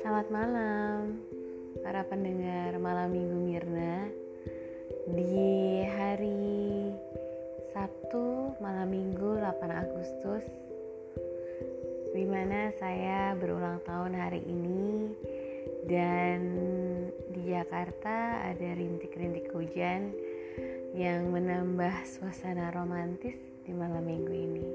Selamat malam para pendengar Malam Minggu Mirna. Di hari Sabtu malam Minggu 8 Agustus Di mana saya berulang tahun hari ini Dan di Jakarta ada rintik-rintik hujan Yang menambah suasana romantis di malam minggu ini.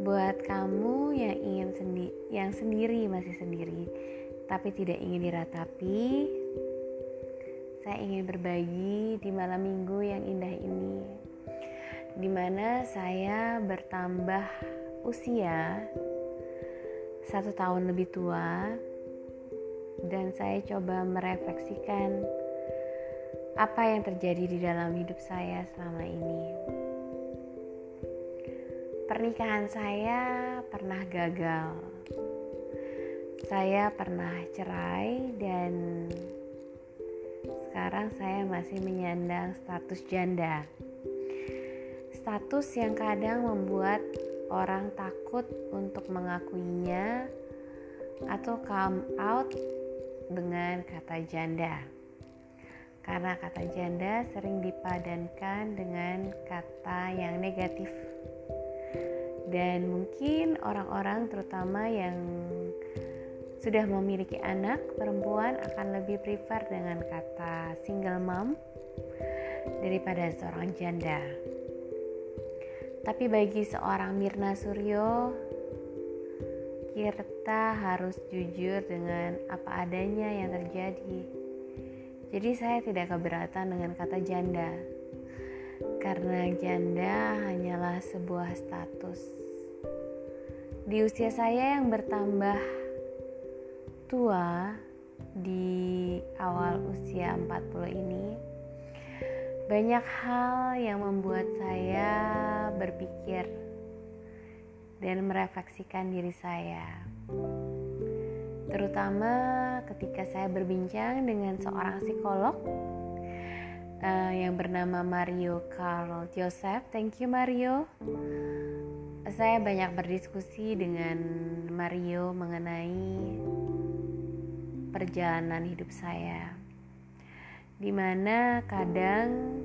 Buat kamu yang ingin sendi yang sendiri masih sendiri tapi tidak ingin diratapi saya ingin berbagi di malam minggu yang indah ini di mana saya bertambah usia satu tahun lebih tua dan saya coba merefleksikan apa yang terjadi di dalam hidup saya selama ini pernikahan saya pernah gagal. Saya pernah cerai dan sekarang saya masih menyandang status janda. Status yang kadang membuat orang takut untuk mengakuinya atau come out dengan kata janda. Karena kata janda sering dipadankan dengan kata yang negatif dan mungkin orang-orang terutama yang sudah memiliki anak perempuan akan lebih prefer dengan kata single mom daripada seorang janda. Tapi bagi seorang Mirna Suryo, kita harus jujur dengan apa adanya yang terjadi. Jadi saya tidak keberatan dengan kata janda. Karena janda hanyalah sebuah status di usia saya yang bertambah tua di awal usia 40 ini banyak hal yang membuat saya berpikir dan merefleksikan diri saya terutama ketika saya berbincang dengan seorang psikolog uh, yang bernama Mario Carl Joseph. Thank you Mario saya banyak berdiskusi dengan Mario mengenai perjalanan hidup saya, di mana kadang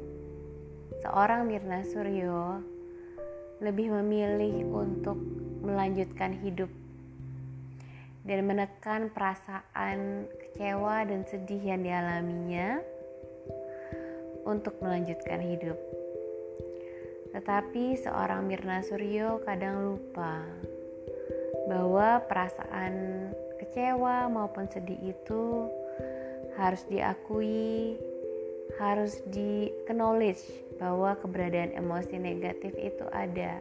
seorang Mirna Suryo lebih memilih untuk melanjutkan hidup dan menekan perasaan kecewa dan sedih yang dialaminya untuk melanjutkan hidup. Tetapi seorang Mirna Suryo kadang lupa bahwa perasaan kecewa maupun sedih itu harus diakui, harus di acknowledge bahwa keberadaan emosi negatif itu ada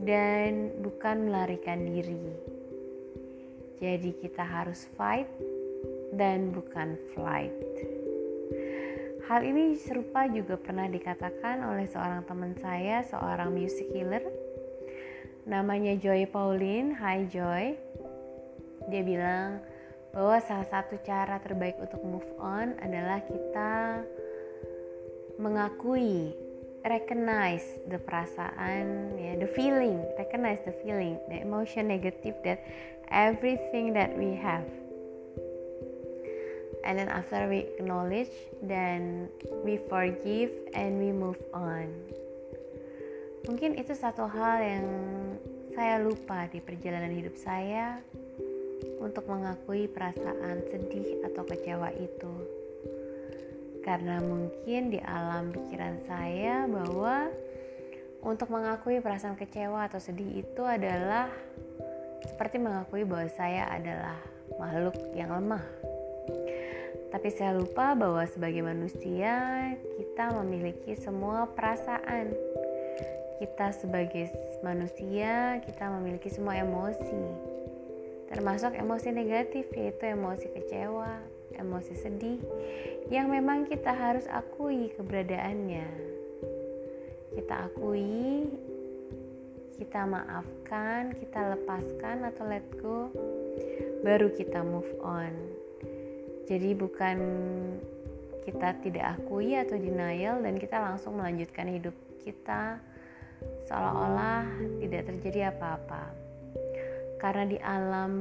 dan bukan melarikan diri. Jadi kita harus fight dan bukan flight. Hal ini serupa juga pernah dikatakan oleh seorang teman saya, seorang music healer. Namanya Joy Pauline. Hai Joy. Dia bilang bahwa salah satu cara terbaik untuk move on adalah kita mengakui, recognize the perasaan, ya, the feeling, recognize the feeling, the emotion negative that everything that we have. And then after we acknowledge then we forgive and we move on. Mungkin itu satu hal yang saya lupa di perjalanan hidup saya untuk mengakui perasaan sedih atau kecewa itu. Karena mungkin di alam pikiran saya bahwa untuk mengakui perasaan kecewa atau sedih itu adalah seperti mengakui bahwa saya adalah makhluk yang lemah tapi saya lupa bahwa sebagai manusia kita memiliki semua perasaan. Kita sebagai manusia kita memiliki semua emosi. Termasuk emosi negatif yaitu emosi kecewa, emosi sedih yang memang kita harus akui keberadaannya. Kita akui, kita maafkan, kita lepaskan atau let go, baru kita move on jadi bukan kita tidak akui atau denial dan kita langsung melanjutkan hidup kita seolah-olah tidak terjadi apa-apa. Karena di alam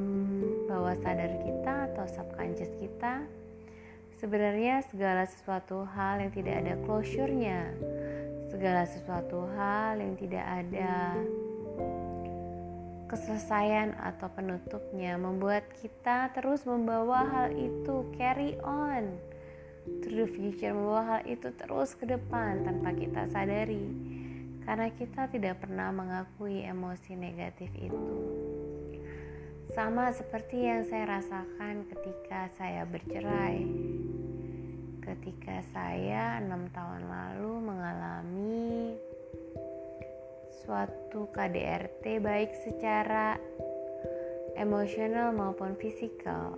bawah sadar kita atau subconscious kita, sebenarnya segala sesuatu hal yang tidak ada closure-nya, segala sesuatu hal yang tidak ada keselesaian atau penutupnya membuat kita terus membawa hal itu carry on to the future membawa hal itu terus ke depan tanpa kita sadari. Karena kita tidak pernah mengakui emosi negatif itu. Sama seperti yang saya rasakan ketika saya bercerai. Ketika saya enam tahun lalu mengalami suatu KDRT baik secara emosional maupun fisikal.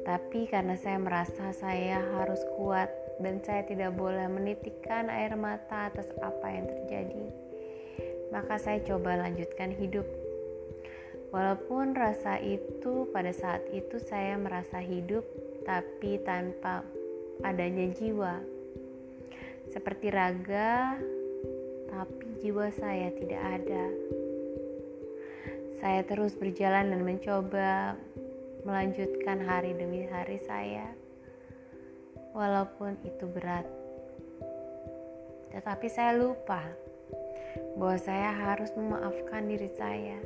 Tapi karena saya merasa saya harus kuat dan saya tidak boleh menitikkan air mata atas apa yang terjadi, maka saya coba lanjutkan hidup. Walaupun rasa itu pada saat itu saya merasa hidup, tapi tanpa adanya jiwa, seperti raga, tapi jiwa saya tidak ada. Saya terus berjalan dan mencoba melanjutkan hari demi hari saya, walaupun itu berat. Tetapi saya lupa bahwa saya harus memaafkan diri saya,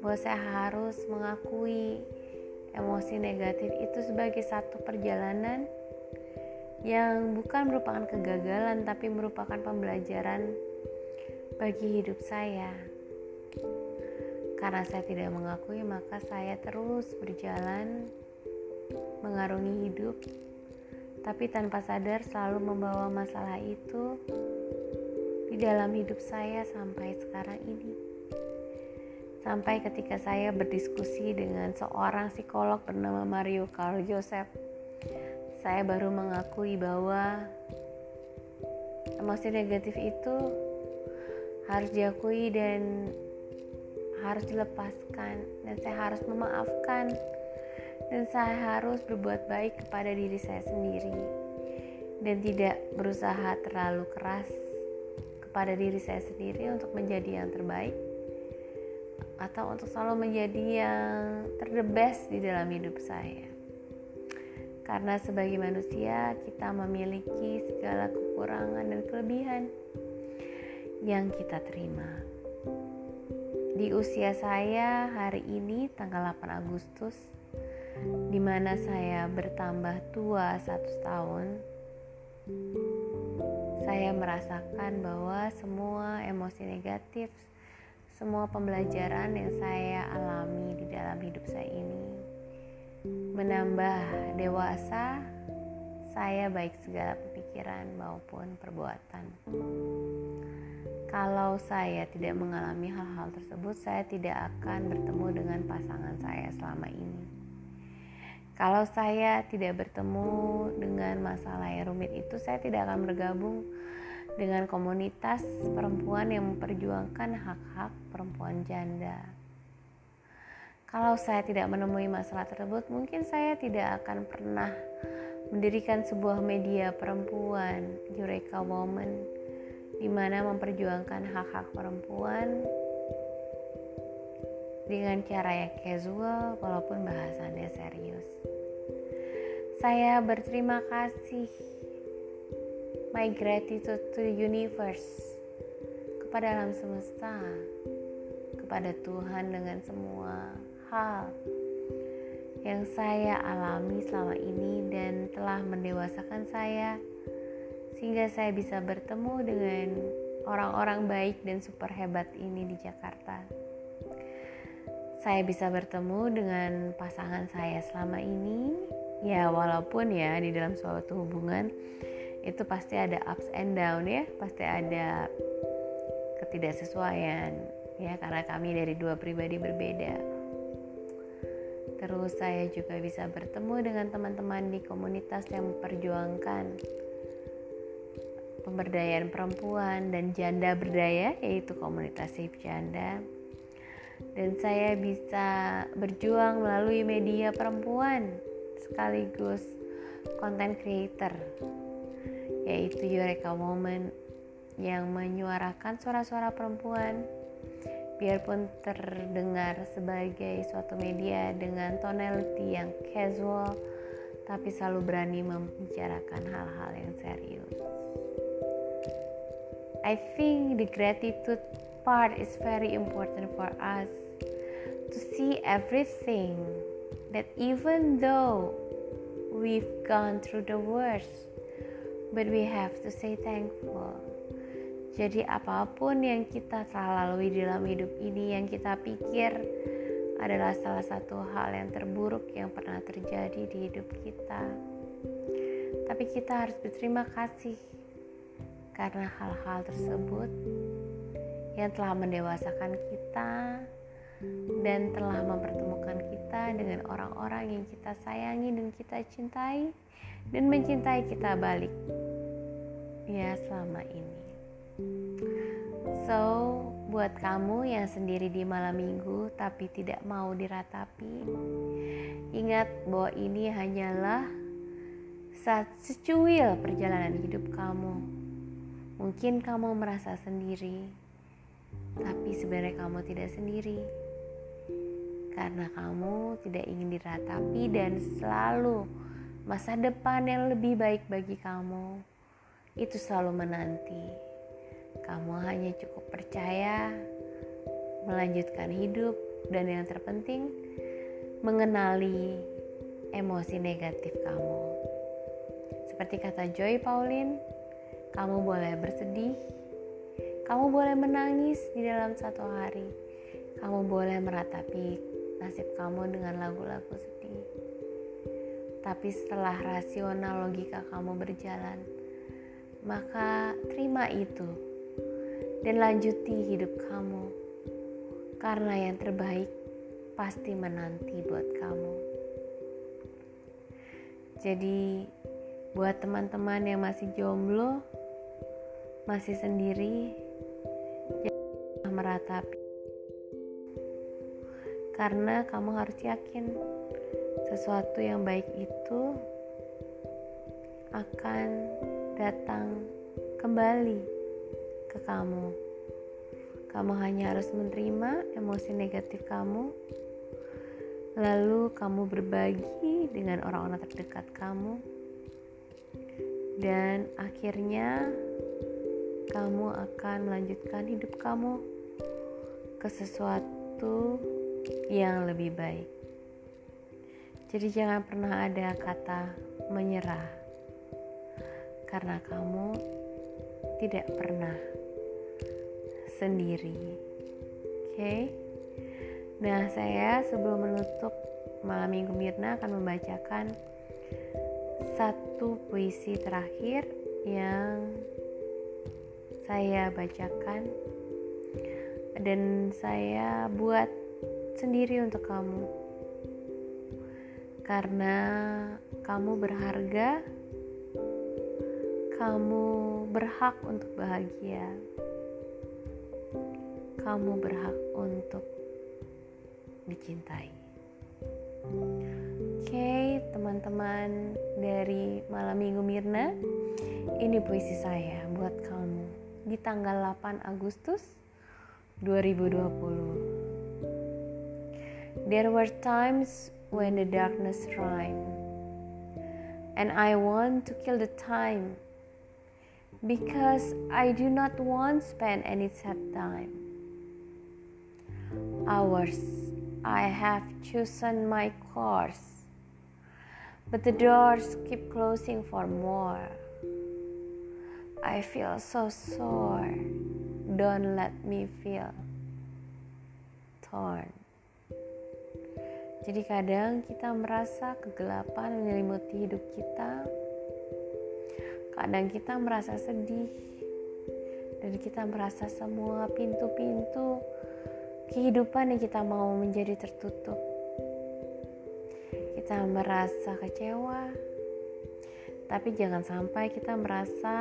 bahwa saya harus mengakui emosi negatif itu sebagai satu perjalanan yang bukan merupakan kegagalan tapi merupakan pembelajaran bagi hidup saya. Karena saya tidak mengakui, maka saya terus berjalan mengarungi hidup, tapi tanpa sadar selalu membawa masalah itu di dalam hidup saya sampai sekarang ini. Sampai ketika saya berdiskusi dengan seorang psikolog bernama Mario Carl Joseph, saya baru mengakui bahwa emosi negatif itu harus diakui dan harus dilepaskan. Dan saya harus memaafkan. Dan saya harus berbuat baik kepada diri saya sendiri. Dan tidak berusaha terlalu keras kepada diri saya sendiri untuk menjadi yang terbaik. Atau untuk selalu menjadi yang terdebes di dalam hidup saya. Karena sebagai manusia kita memiliki segala kekurangan dan kelebihan yang kita terima. Di usia saya hari ini tanggal 8 Agustus di mana saya bertambah tua satu tahun saya merasakan bahwa semua emosi negatif semua pembelajaran yang saya alami di dalam hidup saya ini menambah dewasa saya baik segala pikiran maupun perbuatan. Kalau saya tidak mengalami hal-hal tersebut, saya tidak akan bertemu dengan pasangan saya selama ini. Kalau saya tidak bertemu dengan masalah yang rumit itu, saya tidak akan bergabung dengan komunitas perempuan yang memperjuangkan hak-hak perempuan janda. Kalau saya tidak menemui masalah tersebut, mungkin saya tidak akan pernah mendirikan sebuah media perempuan, Eureka Woman, di mana memperjuangkan hak-hak perempuan dengan cara yang casual walaupun bahasannya serius. Saya berterima kasih my gratitude to the universe kepada alam semesta, kepada Tuhan dengan semua hal yang saya alami selama ini dan telah mendewasakan saya sehingga saya bisa bertemu dengan orang-orang baik dan super hebat ini di Jakarta. Saya bisa bertemu dengan pasangan saya selama ini, ya walaupun ya di dalam suatu hubungan itu pasti ada ups and down ya, pasti ada ketidaksesuaian ya karena kami dari dua pribadi berbeda. Terus saya juga bisa bertemu dengan teman-teman di komunitas yang memperjuangkan pemberdayaan perempuan dan janda berdaya yaitu komunitas Save Janda. Dan saya bisa berjuang melalui media perempuan sekaligus content creator yaitu Eureka Woman yang menyuarakan suara-suara perempuan biarpun terdengar sebagai suatu media dengan tonality yang casual tapi selalu berani membicarakan hal-hal yang serius. I think the gratitude part is very important for us to see everything that even though we've gone through the worst, but we have to say thankful. Jadi apa pun yang kita telah lalui dalam hidup ini yang kita pikir adalah salah satu hal yang terburuk yang pernah terjadi di hidup kita. Tapi kita harus berterima kasih karena hal-hal tersebut yang telah mendewasakan kita dan telah mempertemukan kita dengan orang-orang yang kita sayangi dan kita cintai dan mencintai kita balik ya selama ini. So, buat kamu yang sendiri di malam minggu tapi tidak mau diratapi, ingat bahwa ini hanyalah saat secuil perjalanan hidup kamu. Mungkin kamu merasa sendiri, tapi sebenarnya kamu tidak sendiri. Karena kamu tidak ingin diratapi dan selalu masa depan yang lebih baik bagi kamu itu selalu menanti. Kamu hanya cukup percaya, melanjutkan hidup, dan yang terpenting, mengenali emosi negatif kamu. Seperti kata Joy Pauline, kamu boleh bersedih, kamu boleh menangis di dalam satu hari, kamu boleh meratapi nasib kamu dengan lagu-lagu sedih. Tapi setelah rasional logika kamu berjalan, maka terima itu dan lanjuti hidup kamu. Karena yang terbaik pasti menanti buat kamu. Jadi, buat teman-teman yang masih jomblo, masih sendiri, jangan meratapi, karena kamu harus yakin sesuatu yang baik itu akan datang kembali kamu. Kamu hanya harus menerima emosi negatif kamu, lalu kamu berbagi dengan orang-orang terdekat kamu, dan akhirnya kamu akan melanjutkan hidup kamu ke sesuatu yang lebih baik. Jadi, jangan pernah ada kata menyerah, karena kamu tidak pernah sendiri. Oke. Okay? Nah, saya sebelum menutup malam Minggu Mirna akan membacakan satu puisi terakhir yang saya bacakan dan saya buat sendiri untuk kamu. Karena kamu berharga, kamu berhak untuk bahagia kamu berhak untuk dicintai. Oke, okay, teman-teman dari Malam Minggu Mirna, ini puisi saya buat kamu di tanggal 8 Agustus 2020. There were times when the darkness reigned, and I want to kill the time because I do not want spend any sad time hours I have chosen my course, but the doors keep closing for more. I feel so sore, don't let me feel torn. Jadi kadang kita merasa kegelapan menyelimuti hidup kita. Kadang kita merasa sedih dan kita merasa semua pintu-pintu kehidupan yang kita mau menjadi tertutup. Kita merasa kecewa, tapi jangan sampai kita merasa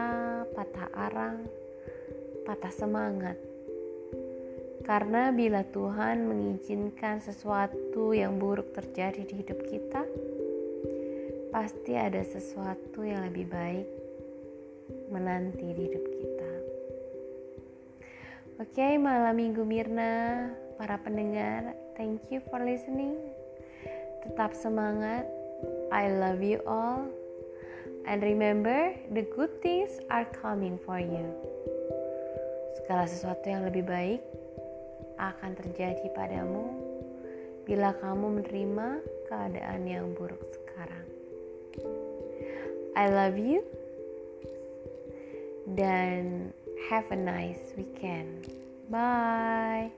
patah arang, patah semangat. Karena bila Tuhan mengizinkan sesuatu yang buruk terjadi di hidup kita, pasti ada sesuatu yang lebih baik menanti di hidup kita. Oke, okay, malam minggu Mirna, para pendengar, thank you for listening. Tetap semangat. I love you all. And remember, the good things are coming for you. Segala sesuatu yang lebih baik akan terjadi padamu bila kamu menerima keadaan yang buruk sekarang. I love you dan have a nice weekend. Bye.